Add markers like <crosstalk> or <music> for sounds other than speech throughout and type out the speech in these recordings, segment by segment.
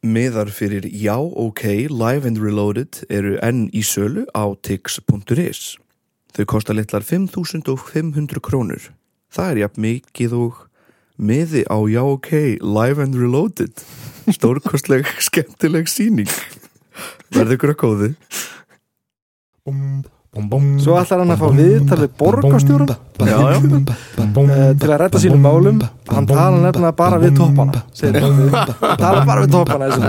Miðar fyrir Já OK Live and Reloaded eru enn í sölu á tix.is. Þau kosta litlar 5.500 krónur. Það er jafn mikið og miði á Já OK Live and Reloaded. Stórkostleg, <laughs> skemmtileg síning. Verður ykkur að góði. Svo ætlar hann að fá viðtalið borgarstjórum Já, já. eh, til að rætta sínum málum hann tala nefnilega bara við toppana segir hann. tala bara við toppana sko.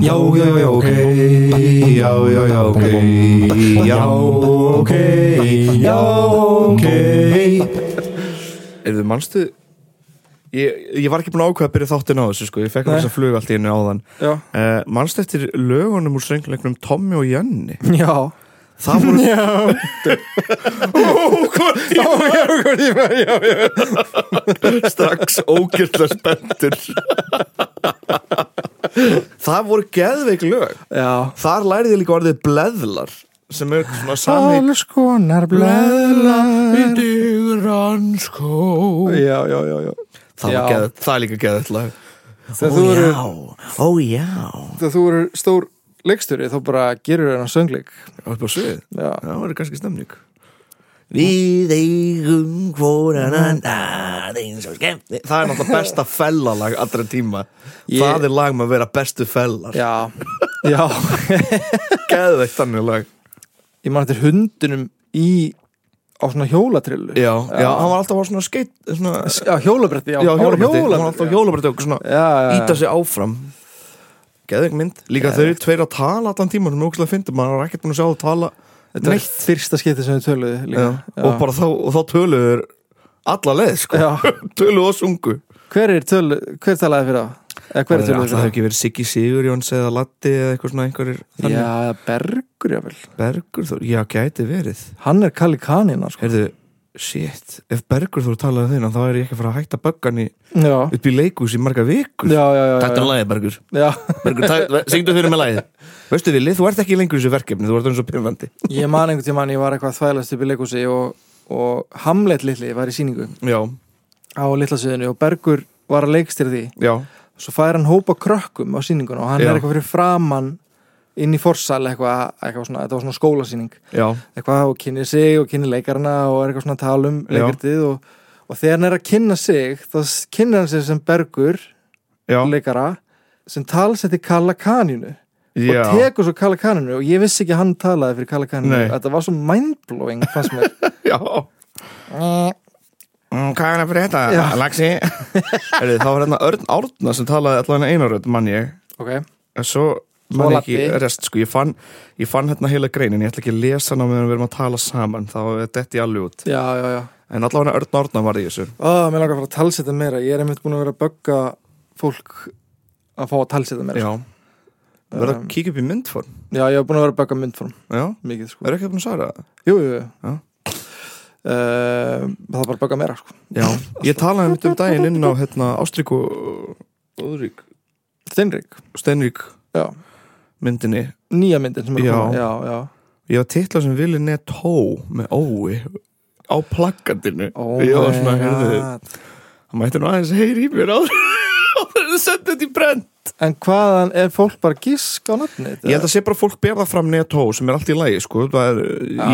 Já, já, já, ok Já, já, já, ok Já, ok Já, ok Erðu mannstu ég, ég var ekki búin að ákveða að byrja þáttin á þessu sko. Ég fekk þess að flug allt í henni áðan. Já, uh, Mannstu eftir lögunum úr söngleiknum Tommy og Jenny? Já. Það voru Já, <laughs> já. strax ógjörlega spenntur. Það voru geðveik lög. Já. Þar lærið ég líka orðið bleðlar sem er svona sami Alls konar bleðla í digranskó Já, já, já, já það, geð, það er líka geðið lag. Þegar þú eru, ó já. Þegar þú eru stór leikstjóri þá bara gerur þennan söngleik. Upp á svið, Já, það var kannski stemning. Við eigum hvoran annan. Eins og skemmt. Það er náttúrulega besta fellalag allra tíma. Ég- Það er lag með að vera bestu fellar. Já, já. <laughs> Geðveikt þannig lag. Ég man eftir hundunum í á svona hjólatrillu. Já, já, hann var alltaf á svona skeitt svona, Já, hjólabretti, já, Já, hjólabretti, hann var alltaf á hjólabretti og svona íta sig áfram. Geðveik mynd. Líka þau eru tveir að tala allan tíma sem er ógæslega fyndum, maður er ekkert búin að sjá að tala Þetta er fyrsta skipti sem við töluðu og bara þá, og þá töluður alla leið, sko. <laughs> Töluðu og sungu. Hver er tölu, hver talaði fyrir það? Eða hver er Það? Hefði ekki verið Siggi Sigurjóns eða Latti eða eitthvað svona einhverjir þannig. Já, Bergur, jável Bergur Þór, já, gæti verið. Hann er Kalli Kanina, sko. Heyrðu, shit, ef Bergur Þór talaði þeirna þá er ég ekki að fara að hætta böggan í Já, upp í leikus í marga vikur. Já, já, já, Þetta er já. lagið, Bergur. Já. Bergur, <laughs> syngdu fyrir með lagið. Veistu Vili, þú ert ekki lengur í þessu verkefni þú ert eins og pimvandi Ég man einhvern tímann, ég var eitthvað að þvælast upp í leikúsi og, og Hamlet litli var í sýningu. Já, á litlasviðinu og Bergur var að leikstýra því. Já, svo fær hann hópa krökkum á sýninguna og hann Já. er eitthvað fyrir framann inn í forsal eitthvað, eitthvað svona, þetta var svona skólasýning já, eitthvað og kynni sig og kynni leikarana og er eitthvað svona að tala um Já. leikartið og, og þegar hann er að kynna sig þá kynna hann sig sem Bergur já, leikara sem talsetti Kalla Kaninu já. og tekur svo Kalla Kaninu og ég vissi ekki að hann talaði fyrir Kalla Kaninu Nei. þetta var svo mindblowing fannst mér <laughs> Já Hvað er það fyrir þetta? Heyrðu, Það var hérna Örn Árna sem talaði allan einaröð mann ég. Ok, En Svo Svo man ég ekki rest sko. ég, fann, ég fann hérna heila greinin. Ég ætla ekki að lesa hana meðan við erum að tala saman. Þá er þetta í alveg út. Já, já, já. En allavega Örn Árna var í þessu. Ó, mér langar að fara að talseta meira. Ég er einmitt búin að vera að bögga fólk að fá að talseta meira Já. Verða Um, að kíkja upp í myndform? Já, ég hef búin að vera að bögga myndform. Já, mikið sko. Er ekki búin að svara? Það? jú, jú. Uh, það er bara að bögga meira sko. Já, ég talaði um daginn inn á hérna, Ástrík og Úðrík Steinrik, Steinrík já, myndinni. Nýja myndin sem er koma já, já. Ég var titlað sem Vili Netó með ói á plakkandinu Oh Ég var my svona, heyrðu, God. það mætti nú aðeins heyri í mér áður en þið sendið þetta í brend en hvaðan er fólk bara gisk á nafnið Ég held að sé bara að fólk berða fram Netó sem er allt í lagi, sko. Það er,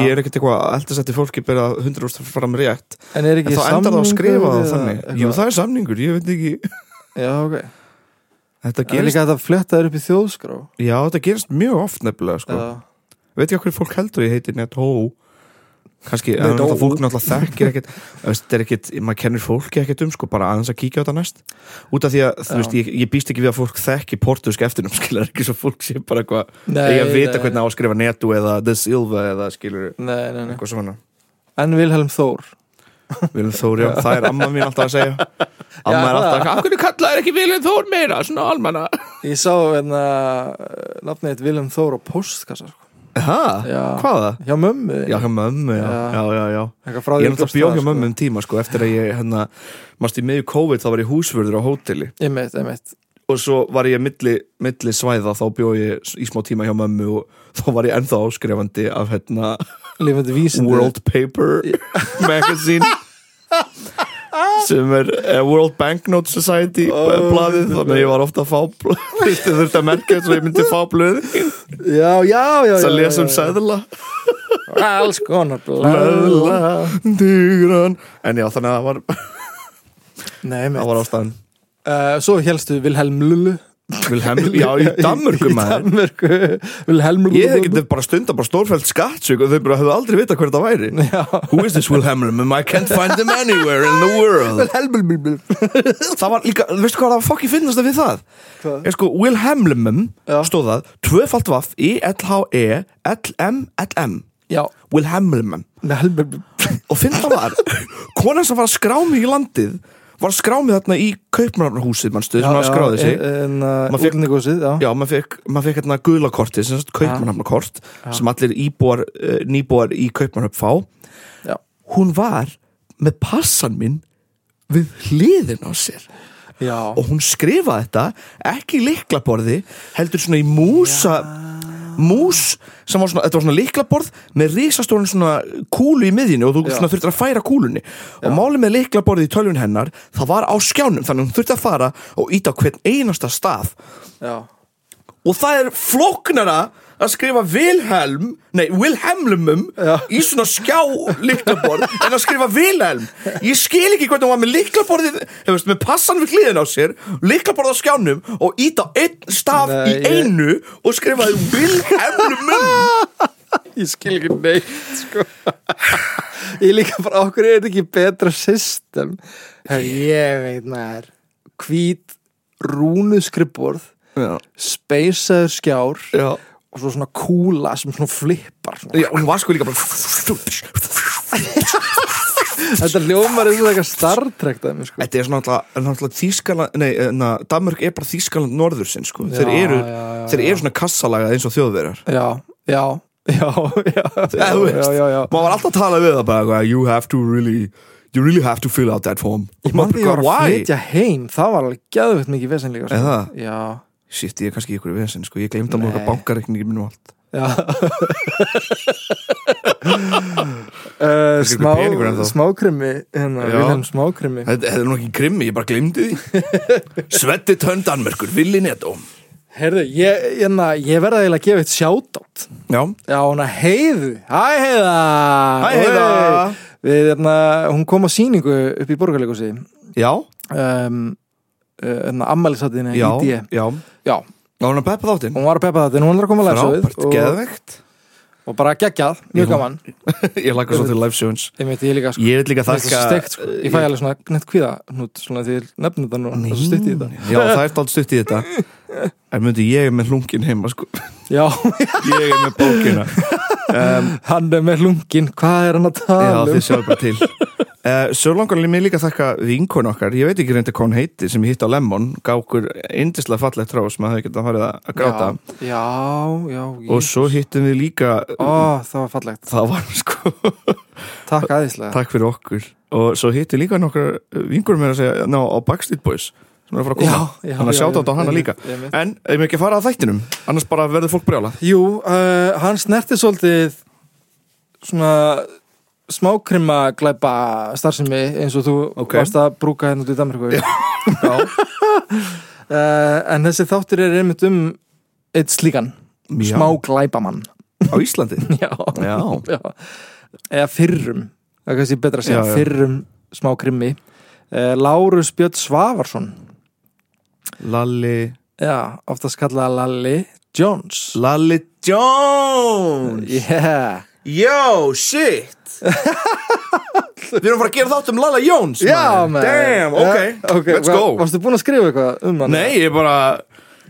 Ég er ekkert eitthvað að elda setti fólki berða 100% fram rétt. En er En ekki þá endar það að skrifa það þannig. eitthvað? Jú, það er samningur, ég veit ekki. Já, ok, Þetta það er gerist, líka hægt að fletta þér upp í þjóðskrá? Já, þetta gerist mjög oft nefnilega, sko. Já, Veit ekki hvað fólk heldur ég heiti Netó kannski, en náttúrulega fólk náttúrulega þekkir ekkert þetta er ekkert, maður kennir fólki ekkert um sko, bara aðeins að kíkja á þetta næst. Út af því að, þú veist, ég, ég býst ekki við að fólk þekki portusk eftirnum, <laughs> skilur ekki svo fólk sé bara eitthvað, eigi að vita nei, hvernig á að skrifa Neto eða The Silva eða skilur nei, nei, eitthvað svona. En Vilhelm Þór. Viljum Þór, já, það er amma mín alltaf að segja. <laughs> Amma Já, er alltaf, það. af hvernig kallaður ekki Viljum Þór meira, svona almanna. Ég sá Hæ? Hvaða? hjá mömmu Já, hjá mömmu, já, Já. já, já, Ég er náttúrulega bjóst bjóð þar, hjá sko. mömmu um tíma sko, eftir að ég, hérna, mást í miðju COVID þá var ég húsvörður á hóteli einmitt, einmitt og svo var ég milli, milli svæða þá bjóð ég í smá tíma hjá mömmu og þá var ég ennþá áskrifandi af hérna lifandi vísindi World Paper <laughs> magazine sem er uh, World Banknote Society oh, blaðið, þannig að ég var ofta að fá blöð þú <laughs> þurfti að merka þess að ég myndi fá blöð Já, já, já þess að lesa um já. Alls konar blöð. Digran. En já, þannig að það var, Nei, það var ástæðan. Uh, Svo helstu Vilhelm Lullu Vilhelm, já, í <laughs> Danmörku maður Vilhelm Ég hefði getið bara stunda bara stórfælt skattsug og þau bara hefðu aldrei vita hver það væri Já Who is this Wilhelm? I can't find them anywhere in the world Vilhelm Það var líka, veistu hvað það var fokki finnast við það? Hvað? Ég sko, Wilhelmum Já. stóð það Tvöfalt vaff í L-H-E L-M-L-M Já Lullu Og finn það var Konan sem var að skrá mig í landið Var að skrá mig þarna í Kaupmannarhúsið Manstu, sem var að skráði sig? Maður útlendingúsið, já. Já, maður fekk, maður fekk hérna gulakortið sem sagt kaupmannhafnarkort sem allir íbúar, uh, nýbúar í kaupmannhafn fá. Já. hún var með passan minn við hliðin á sér. Já. Og hún skrifaði þetta ekki í liklaborði heldur svona í músa mús sem var svona, þetta var svona liklaborð með risastórun svona kúlu í miðjunni og þú Já. svona þurftir að færa kúlunni. Og málið með liklaborði í tölvun hennar það var á skjánum þannig hún þurfti að fara og íta á hvern einasta stað. Já. Og það er flóknara að skrifa Vilhelm nei, Wilhelmum í svona skjá liklaborð en að skrifa Vilhelm. Ég skil ekki hvernig hún var með liklaborðið hefust, með passan við hliðin á sér liklaborð á skjánum og ít á einn staf Nei, í ég- einu og skrifaði Wilhelmum <laughs> Ég skil ekki neitt sko. Ég líka bara okkur er þetta ekki betra system? Ég veit maður. Hvít rúnuskriborð já, Speisaður skjár já, Og svo svona kúla sem svona flippar svona. já, hún var sko líka bara Þetta ljómar eins og eitthvað Star Trek dæmi sko Þetta er svona alltaf Þískaland, nei, na, Danmörk er bara Þískaland norðursinn sko. þeir, Já, eru, já, já, þeir eru svona kassalagað eins og þjóðverjar Já, já, já, já, já, já, maður var alltaf að tala við það bara you have to really you really have to fill out that form Ég man því að að flytja heim Það var alveg gæðvögt mikið vesen líka sko. Er? Já, shit, ég er kannski í ykkur vesen sko. ég glemd að mjög bankareikningi minn og allt. Uh, <laughs> smá. Smákrimi hérna. Vilhelm Smákrimi. Þetta er nú ekki krimmi, ég bara glemdi því. <laughs> Svetti tönn Danmörkur, Willi Netto Herðu, ég, hérna, ég verða eiginlega að gefa eitt shoutout. Já, Já, hún að heiðu. Hæ heiða! Hæ, Heiða. Við, hérna, Hún kom á sýningu upp í borgarleikusi já, um, uh, hérna, Ammælisattinni já, já. Já, Var hún að peppa þáttinn? hún var að peppa þetta en hún var að koma að Frábært, og, og bara geggjað, mjög Já. gaman. <laughs> Ég lakka svo til live shows Ég veit ég líka sko. Ég vil líka þakka steikt sko. Ég fæ alveg svona nett kvíða hnút Svona því nefnum þetta nú Það er steikt í þetta. Já, það er státt stutt í þetta. En myndi ég er með hlungin heima sko? <laughs> Já, Ég er með bókina. <laughs> Um, hann er með hlungin Hvað er hann að Já, tala um? þið sjáðu bara til uh, Svo langar mér líka að þakka vinkon okkar. Ég veit ekki reynda hvað hún heiti sem ég hitt á Lemon Gá okkur indislega fallegt trá sem að þau geta farið að gráta. Já, já, já Og svo hittum við líka Ó, það var fallegt. Það var <laughs> sko. Takk aðeinslega Takk fyrir okkur. Og svo hitti líka nokkur vinkurum mér að segja Ná, á Backstreet Boys. Sem er að fara að koma. Já, já, Þannig að já, sjáta já, á hana líka. einmitt. En ef við ekki fara að þættinum Annars bara verður fólk brjálað. Jú, uh, hann snerti svolítið Svona Smákrima glæpa starfsemi eins og þú Ok. varst að brúka hérna út í Danmarku uh, <laughs> En þessi þáttur er einmitt um eitt slíkan. Smá glæpamann. Á Íslandi? <laughs> Já, Já. Já. Eða fyrrum Það er kannski betra að segja Já, fyrrum smá krimmi uh, Lárus Björn Svavarsson. Lalli. Já, oftast kallaða Lalli Jones. Lalli Jones! Yeah Yo, shit. Við erum að fara að gera þátt um Lalla Jones Já, man Damn, ok, Ja, ok, let's va- go. Varstu búin að skrifa eitthvað um hann? Nei, ég er bara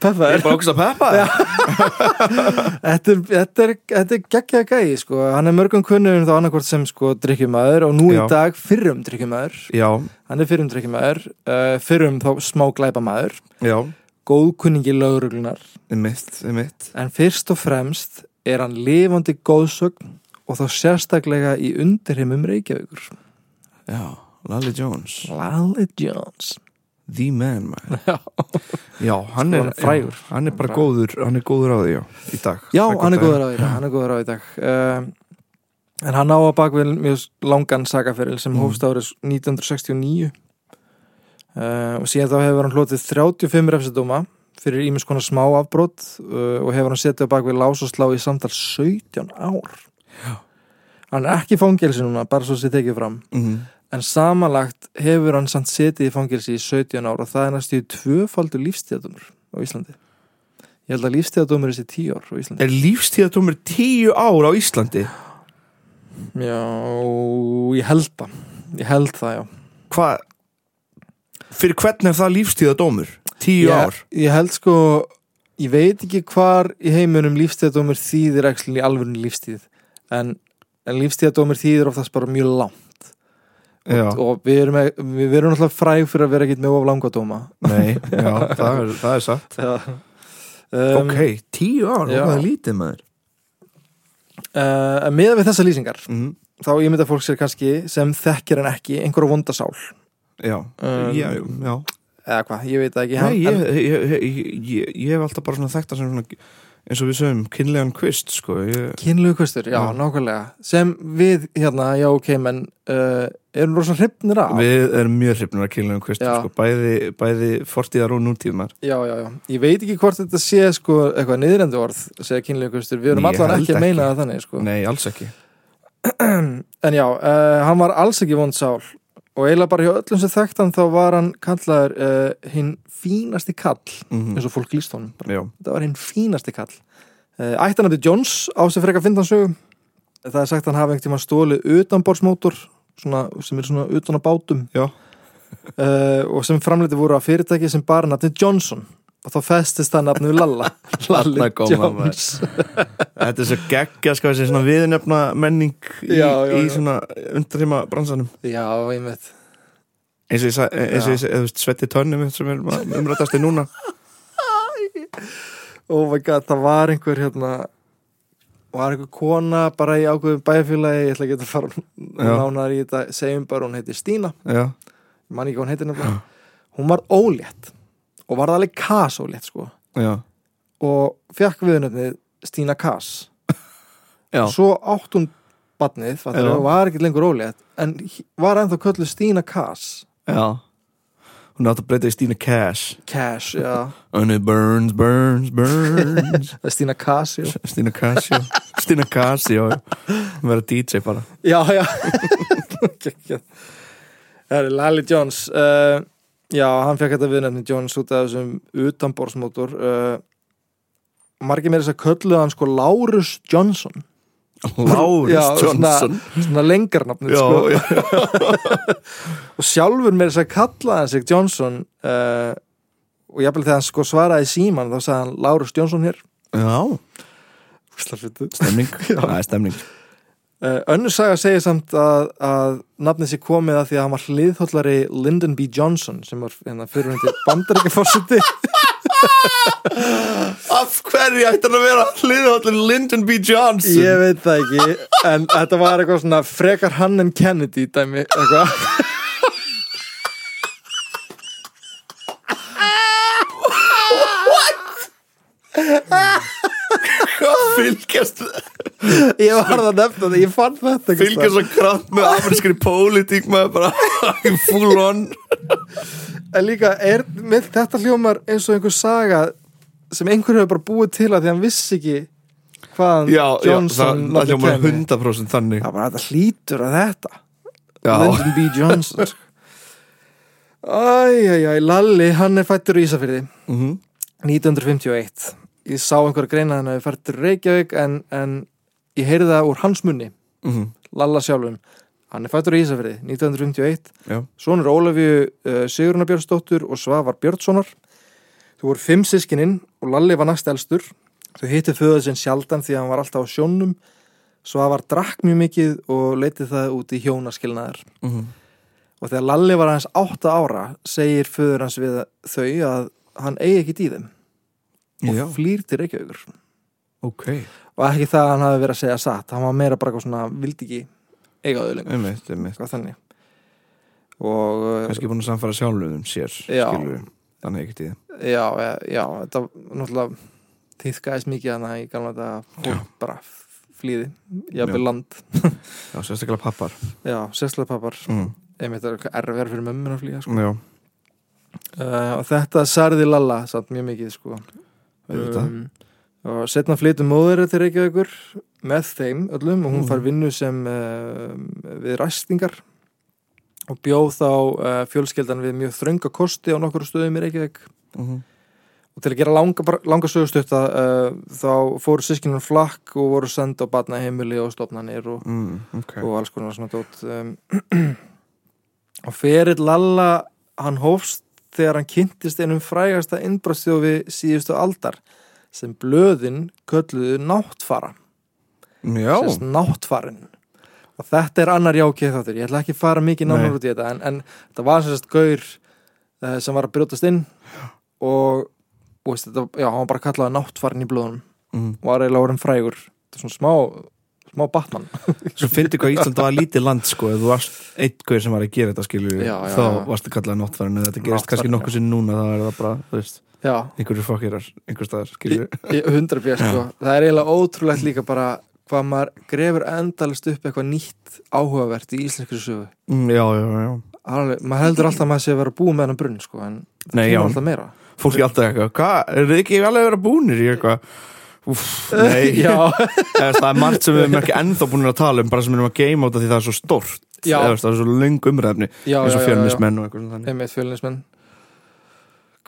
Peppa Ég er. er bara okkur að peppa þér. Þetta er, þetta er, þetta er geggjaða gæi sko. Hann er mörgum kunnum þá annarkvort sem sko drikkjumæður og nú Já. í dag fyrrum drikkjumæður Já, Hann er fyrrum drikkjumæður uh, Fyrrum þá smá glæpamæður já, Góðkunningi lögreglunar þið mitt, þið mitt En fyrst og fremst er hann lifandi góðsögn og þá sérstaklega í undirheimum Reykjavíkur. Já, Lalli Jones Lalli Jones. The man, man <laughs> Já, Já, hann er er frægur. Hann er bara góður, hann er góður á því, já, í dag Já hann er góður á í dag. Hann er góður á í dag. Uh, en hann á að bakvið mjög langan sagaferil sem Mm. hófst árið 1969 uh, og síðan þá hefur hann hlotið 35 refsidóma fyrir ímis konar smá afbrot uh, og hefur hann setið á bakvið lás og slá í samtal 17 ár Já. hann er ekki í fangelsi núna bara svo sér tekið fram mm. en samanlagt hefur hann samt setið í fangelsi í 17 ár og það er næstu tvöfaldur lífstíðadómur á Íslandi ég held að lífstíðadómur er sér 10 ár á Íslandi Er lífstíðadómur tíu ár á Íslandi? já, ég held það ég held það, já Hvað? Fyrir hvern er það lífstíðadómur? Tíu ég, ár? ég held sko ég veit ekki hvar í heiminum lífstíðadómur þýðir ekki í alvörun lífstíð en, en lífstíðadómur þýðir oftast bara mjög langt. Já, og við erum, við, erum alltaf fræg fyrir að vera ekkert með of langa dóma. Nei, já, <laughs> það er, það er satt. Um, Ok, tíu ár, já. það er lítið maður? Uh, Meða við þessa lýsingar mm. þá ímynda fólk sér kannski sem þekkir en ekki einhverja vondasál Já, Um, já, já. eða hvað, ég veit ekki. Nei, hann, ég, ég, ég, ég, ég hef alltaf bara svona þekkt sem svona, eins og við sögum, kynlegan kvist sko, ég, kynlegu kvistur, já, Já. nákvæmlega. Sem við hérna, já ok menn uh, erum rosa hrifnir af. Við erum mjög hrifnir að kynlegan kvist Já. sko, bæði, bæði fortíðar og nútíðmar já, já, já, ég veit ekki hvort þetta sé sko eitthvað niðurendi orð, segja kynlegu kvistur við erum held ekki að meina það þannig sko. Nei, alls ekki. <clears throat> En já, uh, hann var alls ekki vond sál og eiginlega bara hjá öllum sem þekkt hann þá var hann kallaður uh, hinn fínasti kall mm eins og fólk líst honum þetta var hinn fínasti kall. Uh, ættanandi Jones á sig frekar findansögu það er sagt hann hafi einhvern tímann stólið utanbordsmótor sem er svona utan á bátum. Uh, og sem framleiti voru að fyrirtæki sem bara nafni Johnson og þá festist nafni við <laughs> Lalla. Lalli hann, Jones. <laughs> Þetta er svo geggja sko, þessi svona viðnefna menning í, Já, já, í svona undarheima bransanum. Já, ég veit eins og ég, sa- eins og ég, Já. eða, þú veist, Svetti Tönnum sem er umrættast í núna. <laughs> Oh my god, það var einhver hérna var einhver kona bara í ákveðum bæjarfélagi ég ætla ekki að fara nánar í þetta segjum bara hún heitir Stína. Já, ég man ekki hún heitir nefnilega. Hún var ólétt og var það alveg Kass ólétt sko. Já, og fekk viðnöfnið Stína Kass. Já, svo átt hún badnið, og var ekki lengur ólétt en var ennþá köllu Stína Kass. Já. Hún átt að breyta í Stína Cash. Cash, já, <laughs> And it burns, burns, burns. <laughs> Það er Stína já, <laughs> Stína Cash, já. Stína Cash, já. Hún verður DJ bara. Já, já. Það er Lally Jones. Uh, já, hann fekk þetta viðnöfnið Jones út af þessum utanborsmótor uh, margir meira þess að kölluðu hann sko Lárus Johnson. Lárus Já, Johnson? svona lengarnafnið Já, sko. <laughs> og sjálfur með þess að kalla hann sig Johnson uh, og jafnvel þegar hann sko svaraði síman þá sagði hann Lárus Johnson hér. Já. Stemning, <laughs> það er stemning önnur saga segir samt að, að nafnið sér komið að því að hann var hliðhóllari Lyndon B. Johnson sem var hérna, fyrir hundi bandaríkjaforsiti <laughs> Af hverju ætti hann að vera hliðhóllin Lyndon B. Johnson? ég veit það ekki en þetta var eitthvað svona frekar hann en Kennedy dæmi eitthvað <laughs> Hvað <laughs> fylgjast ég var það nefnt að ég fann þetta Fylgjast svo kraft með amerískri pólitík maður bara <laughs> full on En líka, er með þetta hljómar eins og einhver saga sem einhver hefur bara búið til að því hann vissi ekki hvaðan Já, já, það, Johnson það hljómar kæmi. 100% þannig Það bara þetta hlýtur að þetta Lyndon B. Johnson sko. Æjæjæj, Lalli, hann er fættur í Ísafirði Mhm. 1951 Ég sá einhverja greina hann að fættur í Reykjavík en, en ég heyrði það úr hans munni Mhm. Lalla sjálfum Hann er fættur í Ísafirði 1951 já, Svonur Ólafju uh, Siguruna Björnsdóttur og Svavar Björnssonar. Þú voru fimm sískininn og Lalli var næst elstur. Þau hitti föðu sinn sjaldan því að hann var alltaf á sjónum. Svavar drakk mjög mikið og leitið það út í hjónaskilnaðar. Mhm. Og þegar Lalli var hans átta ára segir föður hans við þau að hann eigi ekki í þeim og flýr til Reykjavíkur. ok Og ekki það að hann hafi verið að segja satt. Hann var meira bara eitthvað svona, vildi ekki eiga þau lengur. Einmitt, einmitt þannig. Og uh, Kannski búin að samfara sjálfum sér Já. Þannig ekkert í það Já, já, já, þetta náttúrulega týðkaðist mikið hana í gamla þetta fólk bara flýði jafnvel Já. land Já, sérstaklega pappar já, sérslega pappar mm. einmitt er erfið fyrir mömmun að flýja sko. Uh, og þetta særði Lalla samt mjög mikið sko. Um, og setna flytum móður til Reykjavíkur með þeim öllum og hún Mm. far vinnu sem uh, við ræstingar og bjóð þá uh, fjölskeldan við mjög þrönga kosti á nokkur stöðum í Reykjavík. Mm og til að gera langa, langa sögustutta uh, þá fóru sískinum flakk og voru senda á batna heimili og stofnanir og, mm, Ok. og alls konar svona dót um, <clears throat> og ferill Lalla hann hófst þegar hann kynntist einum frægasta innbrastjófi síðustu aldar sem blöðin kölluðu náttfara. Já, sérst náttfarin. Og þetta er annar jákið þáttur. Ég ætla ekki að fara mikið nánar út í þetta en, en þetta var sérst gaur uh, sem var að brjótast inn og, og veist, þetta, já, hann var bara kallaði náttfarin í blöðunum mm. og var eiginlega orðin frægur. Þetta er svona smá, smá Batman. <laughs> Svo fyndi hvað Ísland var lítið land sko. Ef þú varst eitt gaur sem var að gera þetta já, þá já. varstu kallað náttfærin eða þetta gerist kannski nokkuð sinn núna þá er það bara, þú veist, já, einhverju fokkirar einhver staðar, hundra björn sko. það er eiginlega ótrúlegt líka bara hvað maður grefur endalist upp eitthvað nýtt áhugavert í íslenskri sögu. Mm, Já, já, já. Alveg, maður heldur alltaf að maður sé að vera búið með hann brunn sko, en það kemur alltaf meira. Fólk er alltaf eitthvað, hvað, er þið ekki alveg að vera búnir í eitthvað Úff, nei. <laughs> Það er margt sem við erum ekki ennþá búin að tala um bara sem við erum að geima út af því það er svo stort það er svo löng umræfni eins og fjölnismenn og eitthvað svona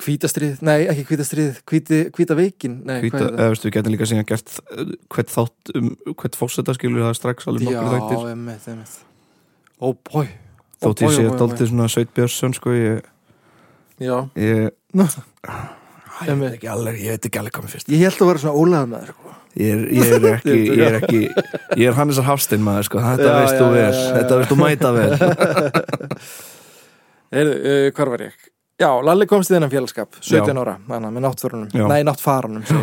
hvítastrið, nei ekki hvítastrið hvíti, hvíta veikin nei, Hvíta, hvað er eða veist, við getum líka síðan gert uh, hvert þátt um hvert fósetta skilur það strax alveg nokkur þættir. já, einmitt, einmitt. Ó bói þótt ég sé daldið svona Sveit Björnsson sko ég, já, ég, <laughs> ég veit ekki alveg ég veit ekki alveg hvað mér fyrst ég held að vera svona ólega með þér sko. ég er, ég er ekki <laughs> ég er ekki ég er Hannesar Hafstein maður sko. Þetta Já, veist þú vel. þetta veist þú mæta vel. <laughs> Heyrðu, uh, hvar var ég? Já, Lalli komst í þennan félagskap 17 Já. ára, hana, með náttförunum. Nei, náttfarunum uh,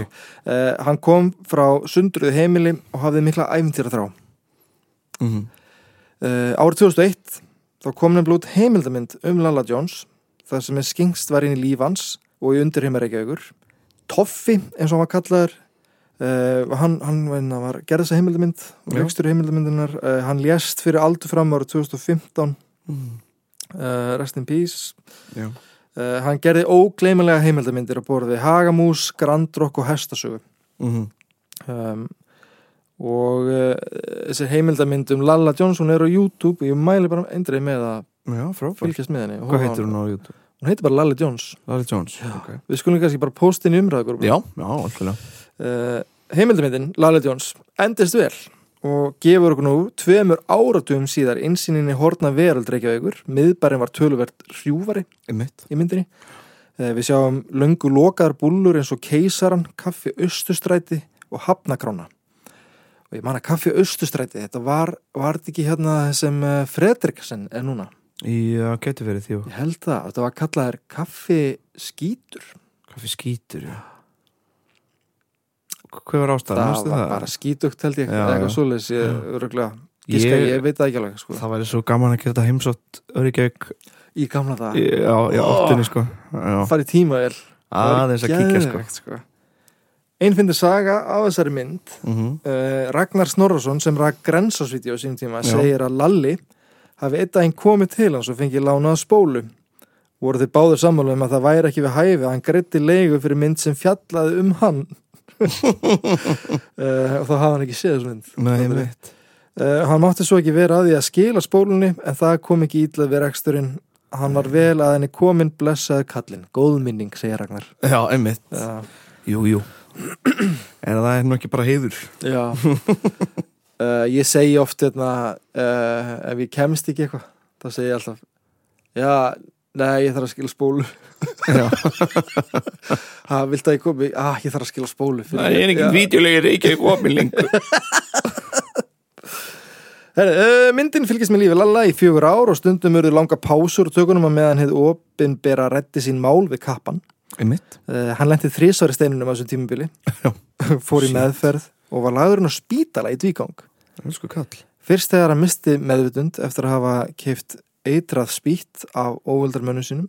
hann kom frá sundruðu heimili og hafði mikla æfintýra þrá Mhm. uh, árið 2001 þá kom nefnilega út heimildamind um Lalla Jones þar sem er skingst var inn í líf hans og í undirheimar Reykjavíkur. Toffi, eins og hann var kallaður uh, hann, hann veina, var gerði þessa heimildamind og Já. leikstur heimildamindinar uh, hann lést fyrir aldur fram árið 2015 Mhm. uh, Rest in Peace. Hann gerði ógleymilega heimildamindir á borði Hagamús, Grandrock og Hestasögu. Mhm. um, og uh, þessi heimildamind um Lalla Johnson er á YouTube. Og ég mæli bara eindrið með að já fylgjast með henni. Hvað heitir hún á YouTube hún heitir bara Lalla Jones. Lally Jones okay. við skulum kannski bara í umræðu já já alltaf uh, heimildamindin Lalla Jones endist vel og gefur okkur nú tveimur áratugum síðar innsýninni hortna veröld Reykjavíkur. Miðbærin var töluvert hrjúfari mitt í myndinni. Uh, við sjáum löngu lokaðar búllur eins og keisaran, kaffi austustræti og hafnakrána og ég man að kaffi austustræti þetta var, var þetta ekki hérna sem uh, Fredriksen er núna já getur verið því ég held það, þetta var kallaðir kaffi skítur. Kaffi skítur já. Hvað var ástæðan? Það Manstu var bara skítugt held ég Já, eða eitthvað já. svoleiðis, ég, öruglega Gíska, Ég- ég, veit það ekki alveg sko. það væri svo gaman að gera þetta heimsótt Öryggjök í gamla það, já, já, Ó. áttunni sko. Já, farið tíma vel. Aðeins að kíkja sko. sko. einn fyndi saga á þessari mynd. Mhm. uh, Ragnar Snorrason sem rak grensásvídeó á sínum tíma Já. segir að Lalli hafi eitt daginn komið til hans og fengið lánað spólu. Voru þið báður sammála um að það væri ekki við hæfi að hann greiddi leigu fyrir mynd sem fjallaði um hann. Uh, <laughs> og þá hafa hann ekki séð þessu mynd. Nei, Þannig- mitt Uh, hann mátti svo ekki vera að því að skila spólunni en það kom ekki ítla við reksturinn. Hann var vel að henni komin blessaði kallinn, góð minning, segir Ragnar. Já, einmitt. Já, Jú, jú. En <clears throat> það er nú ekki bara heiður? Já. <laughs> uh, Ég segi oft hérna, uh, ef ég kemst ekki eitthvað þá segi ég alltaf já, nei, ég þarf að skila spólu. <laughs> Ha, viltu að ég komi, ah, ég þarf að skila spólu það er enginn vídeolegir ekki opið lengur. <laughs> Herri, uh, myndin fylgist með lífi Lalla í fjögur ár og stundum eru langa pásur og tökunum að meðan hefði opinbera reddi sín mál við kappan. Hann lenti þrísvar í steinunum á þessum tímubili <laughs> fór í meðferð og var lagðurinn á spítala í dvígang Elsku kall fyrst þegar hann misti meðvutund eftir að hafa keift eitrað spýtt af óvöldarmönnum sínum?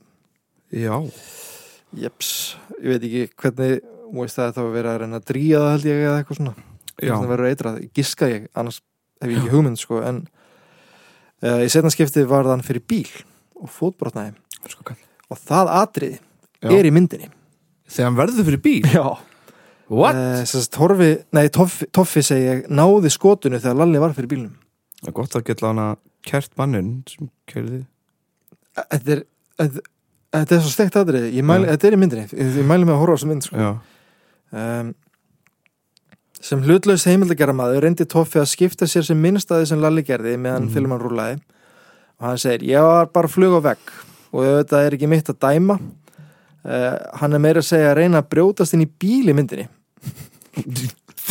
Já. Jeps, ég veit ekki hvernig þú veist það að vera að reyna að dríja það held ég eða eitthvað svona. Já. það verður eitrað, giska ég annars hef ég ekki hugmynd sko en uh, í setna skipti var þann fyrir bíl og fótbrotnaði. Sko kall. og það atriði Já. er í myndinni. Þegar hann verður fyrir bíl? Já What? sérst, Torfi, nei, Toffi, Toffi segi ég náði skotinu þegar Lalli var fyrir bílnum Það er gott að geta hana kert mannin sem kerði Þetta er þetta, er svo steikt Já. þetta er í myndinni ég, mæli með að horfa á þessu mynd sko. Um, sem hlutlaus heimildagerðamaður reyndi Toffi að skipta sér sem minnstaði sem Lalli gerði meðan mm. filman rúlaði og hann segir, ég var bara flug á vegg og þetta er ekki mitt að dæma uh, hann er meira að segja að reyna að brjótast inn í bíl í myndinni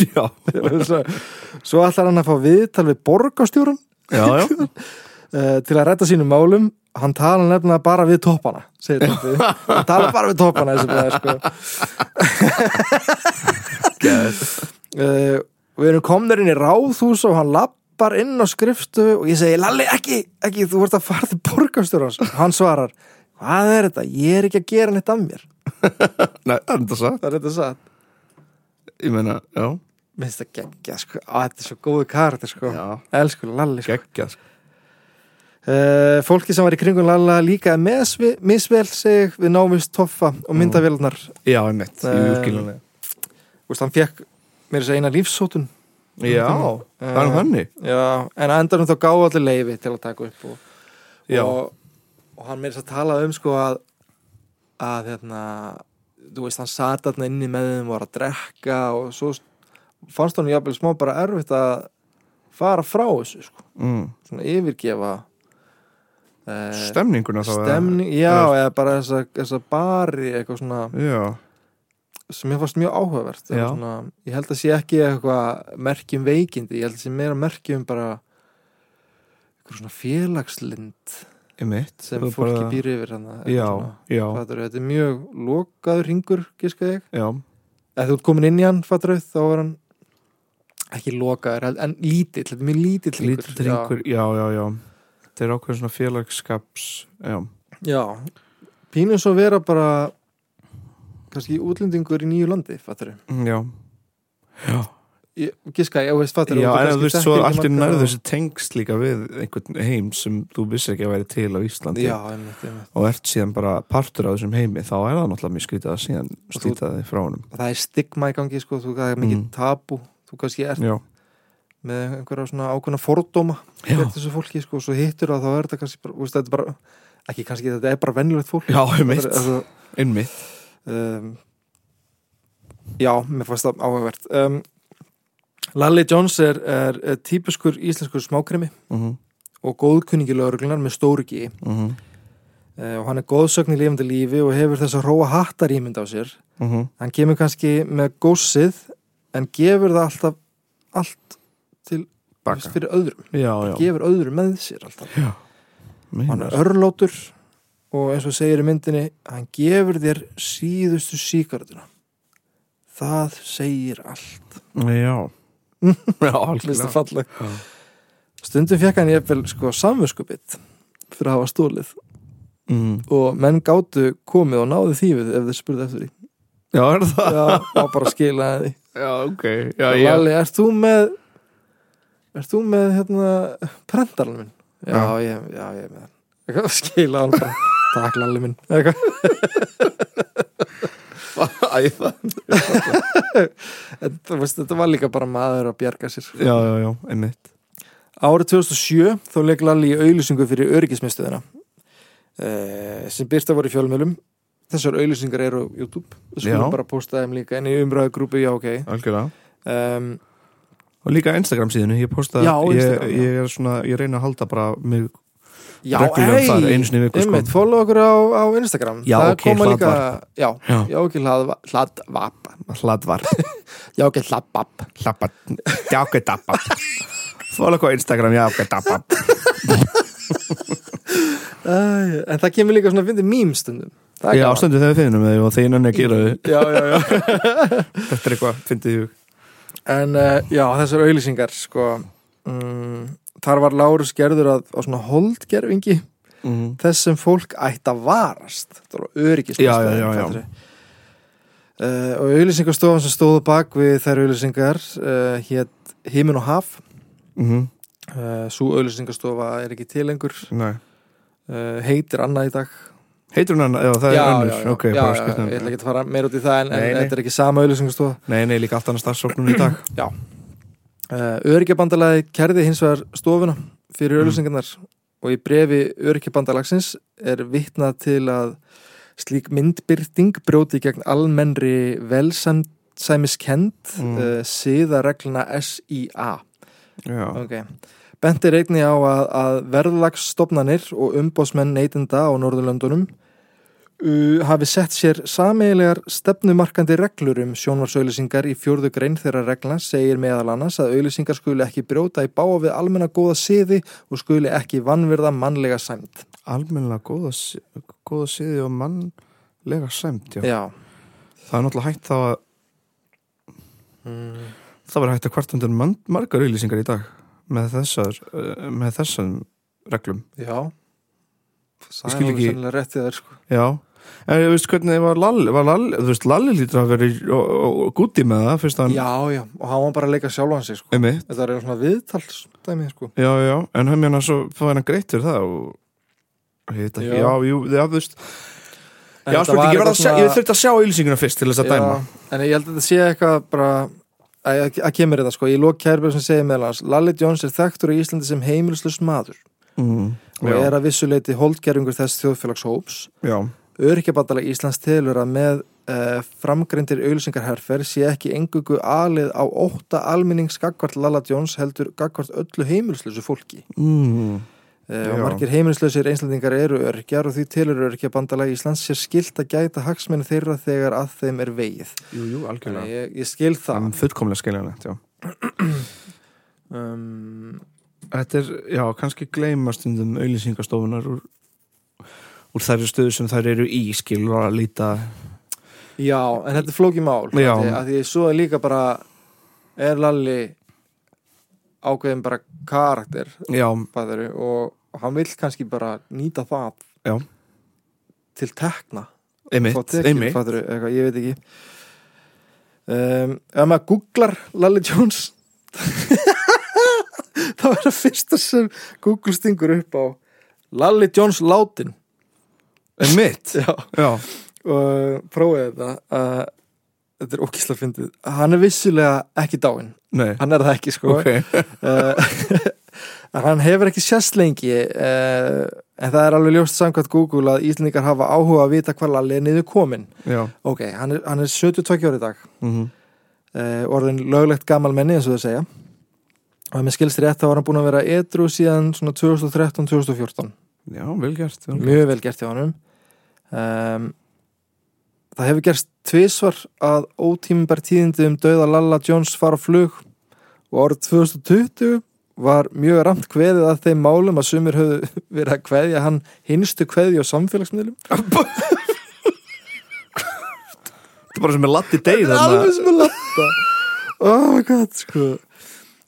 já, svo, ætlar hann að fá viðtal við borgastjórun já, já. uh, <laughs> til að rætta sínum málum. Hann tala nefnilega bara við toppana <laughs> hann tala bara við toppana sko. Uh, <laughs> við erum komnir inn í ráðhús og hann lappar inn á skriftu og ég segi, Lalli, ekki, ekki þú vart að fara til borgarstjórans. Hann svarar, hvað er þetta? ég er ekki að gera neitt af mér. Nei, það er þetta satt það er þetta satt Ég meina, já, minnst það geggja, sko, á, þetta er svo góðu karakter sko, já. Elsku Lalli sko. Geggjað sko. uh, fólki sem var í kringum Lalla líka misvel, misvel sig. Við námist toffa og myndavélarnar. Já, einmitt, Eh, jú, skiljanlega Þú veist, hann fekk mér þess að eina lífsótun Já, það er þannig? Já, en að endanum þá gáði allir leifi til að taka upp og, Já. og, og hann meira þess að tala um sko að að hérna þú veist, hann sat þarna inni með þeim og var að drekka og svo fannst hann jafnvel smá bara erfitt að fara frá þessu sko, mm. svona yfirgefa uh, Stemninguna þá stemning, já, eða- eða bara þessa, þessa bari eitthvað svona Já, sem ég fannst mjög áhugavert svona, ég held að sé ekki eitthvað merkjum veikindi, ég held að sé meira merkjum bara eitthvað svona félagslind einmitt. Sem fólki bara- býr yfir hana, Já, já, þetta er mjög lokaður ringur, giska ég. Ef þú ert komin inn í hann, fattur þá er hann ekki lokaður en- lítill, þetta er mjög lítill ringur Lítill ringur, já, já, já. Þetta er ákveðin svona félagskaps Já, já, pínum svo vera bara kannski útlendingur í nýju landi, fattur Mm, já. Já, giska ég, veist, fattur já en þú veist svo allt í nærðu þessi tengst líka við einhvern heim sem þú vissir ekki að væri til á Íslandi. Já, einmitt, einmitt. Og ert síðan bara partur af þessum heimi þá er það náttúrulega mjög skrítið að síðan slíta þig frá honum. Það er stigma í gangi sko, þú, það er mikið Mm. tabu þú kannski ert Já, með einhverja svona ákveðna fordóma fyrir þessu fólki sko, svo hittur það þá er þetta kannski bara, úst, þetta er bara ekki kannski, þetta er bara venjulegt fólk. Já, einmitt, er- einmitt. um, já, mér fannst það áhugavert. Um, Lalli Jones er, er, er típuskur íslenskur smákrimi mm og góðkunningi lögreglunar með stóru G. -hmm. uh, og hann er góðsögn í lifandi lífi og hefur þess að róa hattar ímynd á sér. Mm hann kemur kannski með gósið en gefur það alltaf allt til Baka. fyrir öðrum, Já, já, gefur öðrum með sér alltaf. Já hann er örlótur og eins og segir í myndinni hann gefur þér síðustu síkartuna það segir allt. Já Já, það Já. stundum fekk hann jafnvel sko samvöskubitt fyrir að hafa stólið mm. og menn gátu komið og náðu þýfið ef þeir spurði eftir því Já, er það? já, og bara skilaði því Já, ok Já, já Lalli, ert þú með ert þú með hérna prentarinn minn? Já, Já. ég, já, ég með hann <laughs> Eitthvað, skila hann bara takk Lalli minn Eitthvað. <laughs> Æ, það En þú veist, þetta var líka bara maður að bjarga sér. Já, já, já, einmitt. Árið 2007 þá leik Lalli í auðlýsingu fyrir öryggismiðstöðina eh, sem byrsta voru í fjölmjölum þessar auðlýsingar eru á YouTube. Við skulum bara posta þeim líka en í umræðu grúpi, já ok. Algjörlega. Um, Og líka Instagram síðinu, ég posta Já, ég, Instagram, já. ég er svona, ég reyna að halda bara mig Já, reglulega þar einu sinni viku sko. follow okkur á, á Instagram. Já, Það ok, koma líka, hlaðvarp. já, Já. já, ok, hlaðva- hlaðvarp. Hladvar, <laughs> Já, ok, hlaðvarp hlappa, jákvæð dappa Fóla okkur á Instagram, dappa Æ, En það kemur líka svona að fyndi mím stundum. Það er Já, gaman. stundu þegar við finnum þau og þeir nenni að gera þau. Já, já, já. <laughs> Þetta er eitthvað, fyndið í hug. En uh, já, þessar auðlýsingar sko, mm, Þar var Lárus gerður að, á svona holdgerfingi mm. þess sem fólk ætti að varast. Það var Já, já, já, já. uh, og auðlýsingastofan sem stóðu bak við þær auðlýsingar uh, hétt Himin og Haf. Mm uh, svo auðlýsingastofa er ekki til lengur. Nei. Uh, heitir annað í dag. Heitur hún hann, já það er önnur. Ok, já, bara já, skiptum ég ætla ekki að fara meir út í það en, Nei, en nei. þetta er ekki sama auðlýsingastofa Nei, nei, líka allt annað starfsóknum í dag. Uh, Öryggabandalagi kerði hins vegar stofuna fyrir Mm. auðlýsingarnar og í brefi Öryggabandalagsins er vitnað til að slík myndbyrting brjóti gegn almennri velsæmiskend Mm. uh, siðaregluna SIA Já, okay. Bent er einni á að, að verðlagsstofnanir og umbósmenn neytinda á Norðurlöndunum hafi sett sér sameigilegar stefnumarkandi reglur um sjónvarsauðlýsingar í fjórðu grein þeirra regla segir meðal annars að auðlýsingar skuli ekki brjóta í báa við almenna góða siði og skuli ekki vannverða mannlega sæmt. almennilega góða, góða siði og mannlega sæmt, já. Já. Það er náttúrulega hægt þá að það var hægt að hvart undir margar auðlýsingar í dag með þessar, með þessum reglum. Já. Það er alveg ekki- sennilega rétt í þær sko. Já, en ég veist hvernig var Lalli, var Lalli, þú veist, Lalli lítur að vera gúti með það, fyrst að hann, Já, já, og hann var bara að leika sjálfan sig sko. Þetta er svona viðtalsdæmi sko. já, já, en hann meina svo fóði hann greitt fyrir það og ég ekki, Já. já, jú, já, þú veist, já, þetta spurning, var ég verð að sjá, ég þurfti að sjá auðlýsinguna fyrst til þess að dæma. En ég held að þetta sé eitthvað bara að, kemur þetta sko. Í lók kærbjörn sem segir meðal hans Lalli Jones er þekktur í Íslandi sem heimilislust maður Mm, og er að vissuleiti holdgerfingur þess þjóðfélagshóps. Já, Örkjabandalag Íslands telur að með uh, framgreindir auðlýsingarherfer sé ekki engugu alið á ótta almennings gagvart Lalla Jones heldur gagvart öllu heimilislösu fólki. Mm, uh, og margir heimilislausir einslendingar eru örkjar og því telur Örkjabandalag Íslands sér skilt að gæta hagsmenni þeirra þegar að þeim er vegið. Jú, jú, algjörlega. ég, ég skil það. Er fullkomlega skiljanlegt, já. <clears throat> um, Þetta er, já, kannski gleyma stundum auðlýsingastofunar úr, úr þærri stöðu sem þær eru í, skilur að líta, Já, en þetta er flókið mál. Að því, svo er líka bara er Lalli ákveðin bara karakter já, faðari, og, hann vill kannski bara nýta það Já. til tekna. Einmitt, einmitt, fattarðu, eitthvað, ég veit ekki. Um, ef maður googlar Lalli Jones <laughs> þá er það fyrsta sem Google stingur upp á. Lalli Jones látin einmitt, já. Já, og prófið þetta að þetta er ókísla fyndið. Hann er vissulega ekki dáinn. Nei, hann er það ekki sko. Ok, <laughs> en <laughs> hann hefur ekki sérst lengi uh, en það er alveg ljóst samkvæmt Google að Íslendingar hafa áhuga að vita hvað Lalli er niður komin já, ok, hann er, hann er 72 ári í dag. Mhm, uh, orðin löglegt gamal menni eins og þau segja. Og ef mér skilst rétt þá var hann búin að vera edru síðan svona 2013-2014 já, vel gert, vel mjög vel gert hjá hann um, það hefur gerst tvisvar að ótímbar tíðindi um dauða Lalla Jones fara flug og árið 2020 var mjög ramt kveðið að þeim málum að sumir höfðu <laughs> verið að kveðja hann hinstu kveðja á samfélagsmiðlum. <laughs> Þetta er bara sem er latti deyð þarna. alveg sem að latta. Oh my god sko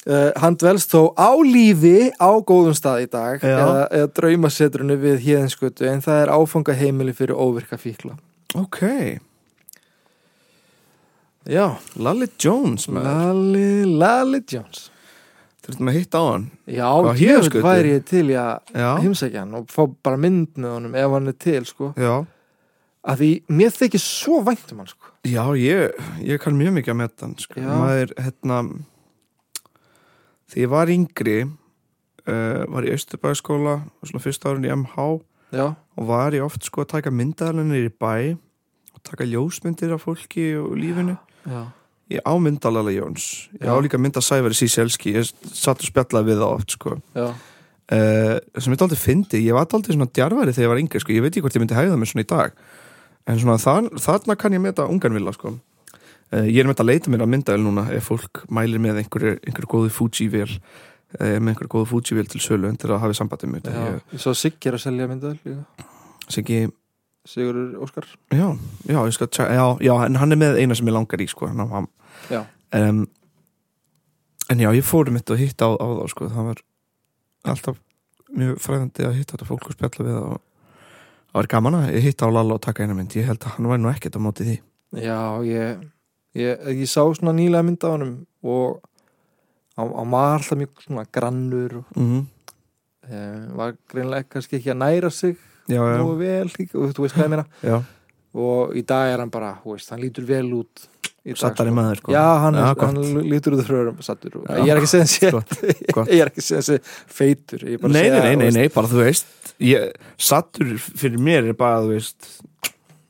Uh, hann dvelst þó á lífi á góðum stað í dag eða, eða draumasetrunu við híðinskutu en það er áfangaheimili fyrir óvirka fíkla. Ok, Já, Lalli Jones maður. Lalli, Lalli Jones. Þurftum að hitta á hann. Já, ég væri ég til að heimsækja hann og fá bara mynd með honum ef hann er til, sko. Já, að því mér þykir svo vænt um hann, sko. Já ég, ég kann mjög mikið að metta hann sko. Maður, hérna Þegar ég var yngri uh, var í Östurbæðskóla svona fyrsta árun í MH Já, og var ég oft sko að taka myndaðalinni í bæ og taka ljósmyndir af fólki og lífinu. Já, ég á myndalala Jóns. Ég á líka mynda Sævari Síselski ég satt og spjallaði við það oft sko. Uh, sem ég aldrei fyndi, ég var aldrei svona djarfari þegar ég var yngri sko, ég veit ekki hvort ég myndi hægða mig svona í dag. En svona þar, þarna kann ég meta unganvilla sko ég er með að leita mér að myndaðil núna ef fólk mælir með einhverju, einhverju góðu Fuji-vél uh, með einhverju góðu Fuji-vél til sölu en til að hafa sambandið mér Já, ég svo Siggi er að selja myndaðal líka sé ekki, Sigurður Óskar. Já, já, tjá, já, já, en hann er með eina sem ég langar í sko, Já, um, en já, ég fórum mitt að hitta á, á þá sko, það var alltaf mjög fræðandi að hitta þetta fólk og spjalla við það og það var gaman að hitta á Lalla og taka eina mynd. Ég held að hann væri nú ekkert á móti því. Já, ég, ég, ég sá svona nýlega mynd á honum og hann hann var alltaf mjög svona grannur og mm e, var greinlega kannski ekki að næra sig Já, já, nógu vel líka, og þú veist hvað ég meina. Og í dag er hann bara, veist, hann lítur vel út í dag, Sattari sko. maður, sko. Já, hann, gott. hann lítur út fröðurum sattur og Já, ég er ekki gott, <laughs> gott. ég er ekki segja þessi feitur Nei, nei, nei, nei, nei, bara þú veist ég, Sattur fyrir mér er bara, þú veist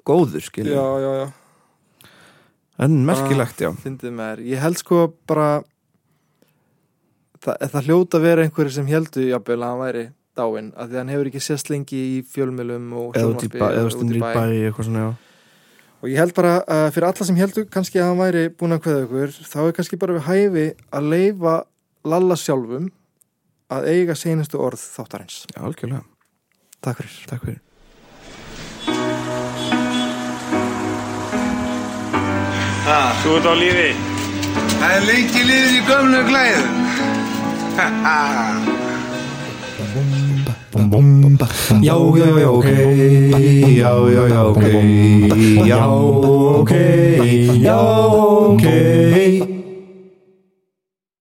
Góður, skilja Já, já, já, En merkilegt, já. Með ég held sko bara það, það hljóta vera einhverju sem heldur jafnvel að hann væri dáinn af því að hann hefur ekki sést lengi í fjölmjölum Eða út í sjónvarpi bæ, eða út stundur í bæ, eitthvað svona, já. Og ég held bara að fyrir alla sem heldur kannski að hann væri búin að kveða ykkur þá er kannski bara við hæfi að leifa Lalla sjálfum að eiga seinustu orð þáttarins. Já, algjörlega, Takk fyrir. Takk fyrir Þú ert á lífi. það er lengi liður í gömlu glæðum. Já, já, já, ok. Já, já, já, ok. Já, ok. Já, ok